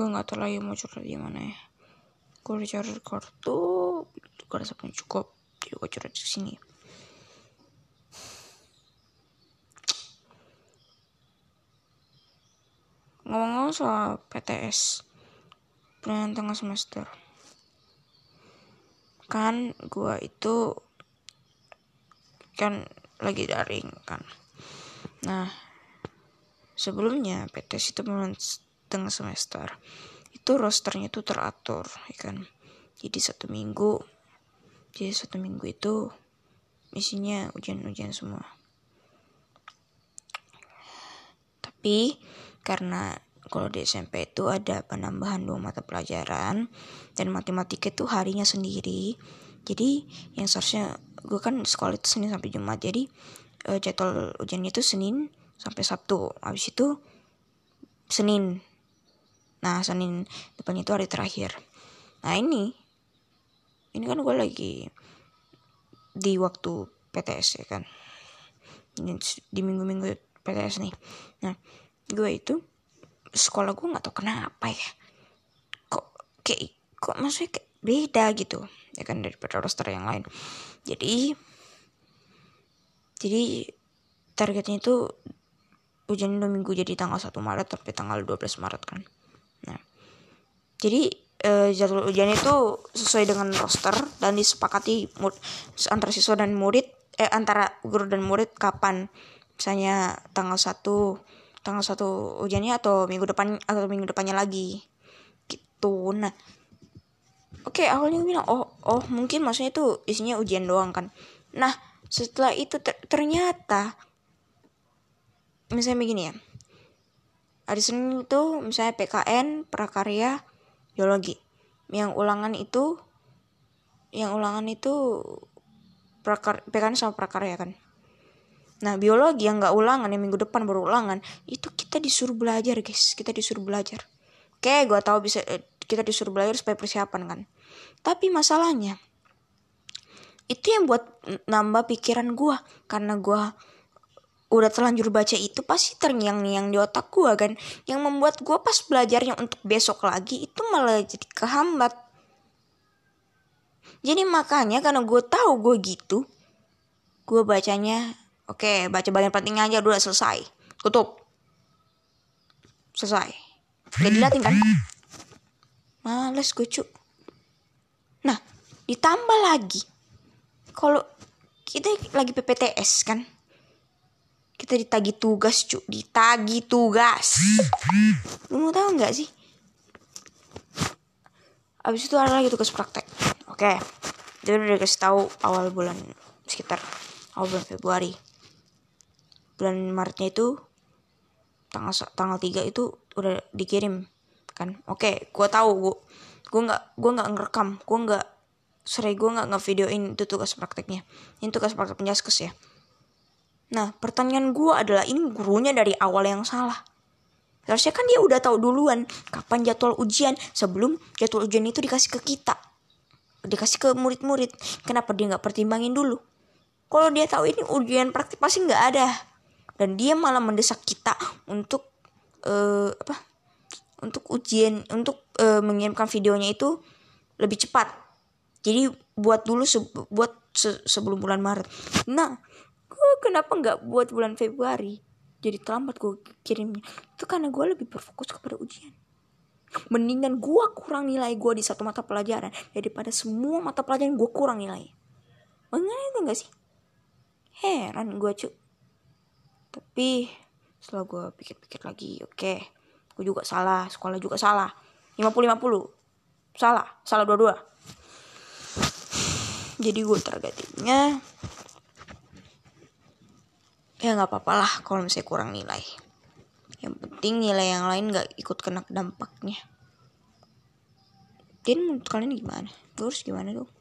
gue nggak tahu lagi mau curhat di mana ya. Gue udah cari kartu gue rasa punya cukup. Jadi gue curhat di sini. Ngomong-ngomong soal PTS penilaian tengah semester. Kan gue itu kan lagi daring kan. Nah sebelumnya PTS itu penilaian tengah semester. Itu rosternya itu teratur ya kan? Jadi satu minggu jadi satu minggu itu isinya ujian-ujian semua. Tapi karena kalau di SMP itu ada penambahan dua mata pelajaran dan matematika itu harinya sendiri jadi yang seharusnya gue kan sekolah itu Senin sampai Jumat jadi uh, jadwal ujiannya itu Senin sampai Sabtu. Habis itu Senin nah Senin depannya itu hari terakhir. Nah ini ini kan gue lagi di waktu PTS ya kan? Di minggu-minggu PTS nih. Nah gue itu sekolah gue nggak tau kenapa ya. Kok kayak kok maksudnya kayak beda gitu ya kan daripada roster yang lain. Jadi jadi targetnya itu ujian dua minggu jadi tanggal 1 Maret sampai tanggal 12 Maret kan nah. Jadi eh, jadwal ujian itu sesuai dengan roster dan disepakati antara siswa dan murid eh antara guru dan murid kapan. Misalnya tanggal 1 tanggal satu ujiannya atau minggu depan atau minggu depannya lagi. Gitu. Nah. Oke okay, awalnya bilang oh oh mungkin maksudnya itu isinya ujian doang kan. Nah setelah itu ter ternyata misalnya begini ya hari Senin itu misalnya PKN prakarya biologi yang ulangan itu yang ulangan itu prakar PKN sama prakarya kan Nah biologi yang nggak ulangan yang minggu depan baru ulangan itu kita disuruh belajar guys kita disuruh belajar. Oke gue tahu bisa eh, kita disuruh belajar supaya persiapan kan. Tapi masalahnya itu yang buat nambah pikiran gue karena gue udah terlanjur baca itu pasti terngiang-ngiang di otak gue kan yang membuat gue pas belajarnya untuk besok lagi itu malah jadi kehambat jadi makanya karena gue tahu gue gitu gue bacanya Oke, baca bagian pentingnya aja udah selesai. Tutup. Selesai. Gak dilatih kan? Males gue cu. Nah, ditambah lagi. Kalau kita lagi PPTS kan. Kita ditagi tugas cu. Ditagi tugas. Lu mau tahu nggak sih? Abis itu ada lagi tugas praktek. Oke. Jadi udah dikasih tahu awal bulan sekitar awal bulan Februari bulan Maretnya itu tanggal tanggal 3 itu udah dikirim kan oke okay, gue tahu gue gue nggak gue nggak ngerekam gue nggak sorry gue nggak ngevideoin itu tugas prakteknya ini tugas praktek penjaskes ya nah pertanyaan gue adalah ini gurunya dari awal yang salah. Harusnya kan dia udah tahu duluan kapan jadwal ujian sebelum jadwal ujian itu dikasih ke kita. Dikasih ke murid-murid. Kenapa dia nggak pertimbangin dulu? Kalau dia tahu ini ujian praktik pasti nggak ada. Dan dia malah mendesak kita untuk uh, apa untuk ujian untuk uh, mengirimkan videonya itu lebih cepat. Jadi buat dulu se buat se sebelum bulan Maret. Nah gue kenapa nggak buat bulan Februari? Jadi terlambat gue kirimnya. Itu karena gue lebih berfokus kepada ujian. Mendingan gue kurang nilai gue di satu mata pelajaran daripada semua mata pelajaran gue kurang nilai. Mengenai itu gak sih? Heran gue cuy tapi setelah gue pikir-pikir lagi oke. Okay, gue juga salah sekolah juga salah. 50-50 salah salah dua-dua. Jadi gue targetinnya ya nggak apa-apa lah kalau misalnya kurang nilai. Yang penting nilai yang lain nggak ikut kena dampaknya. Jadi menurut kalian gimana? Gue gimana tuh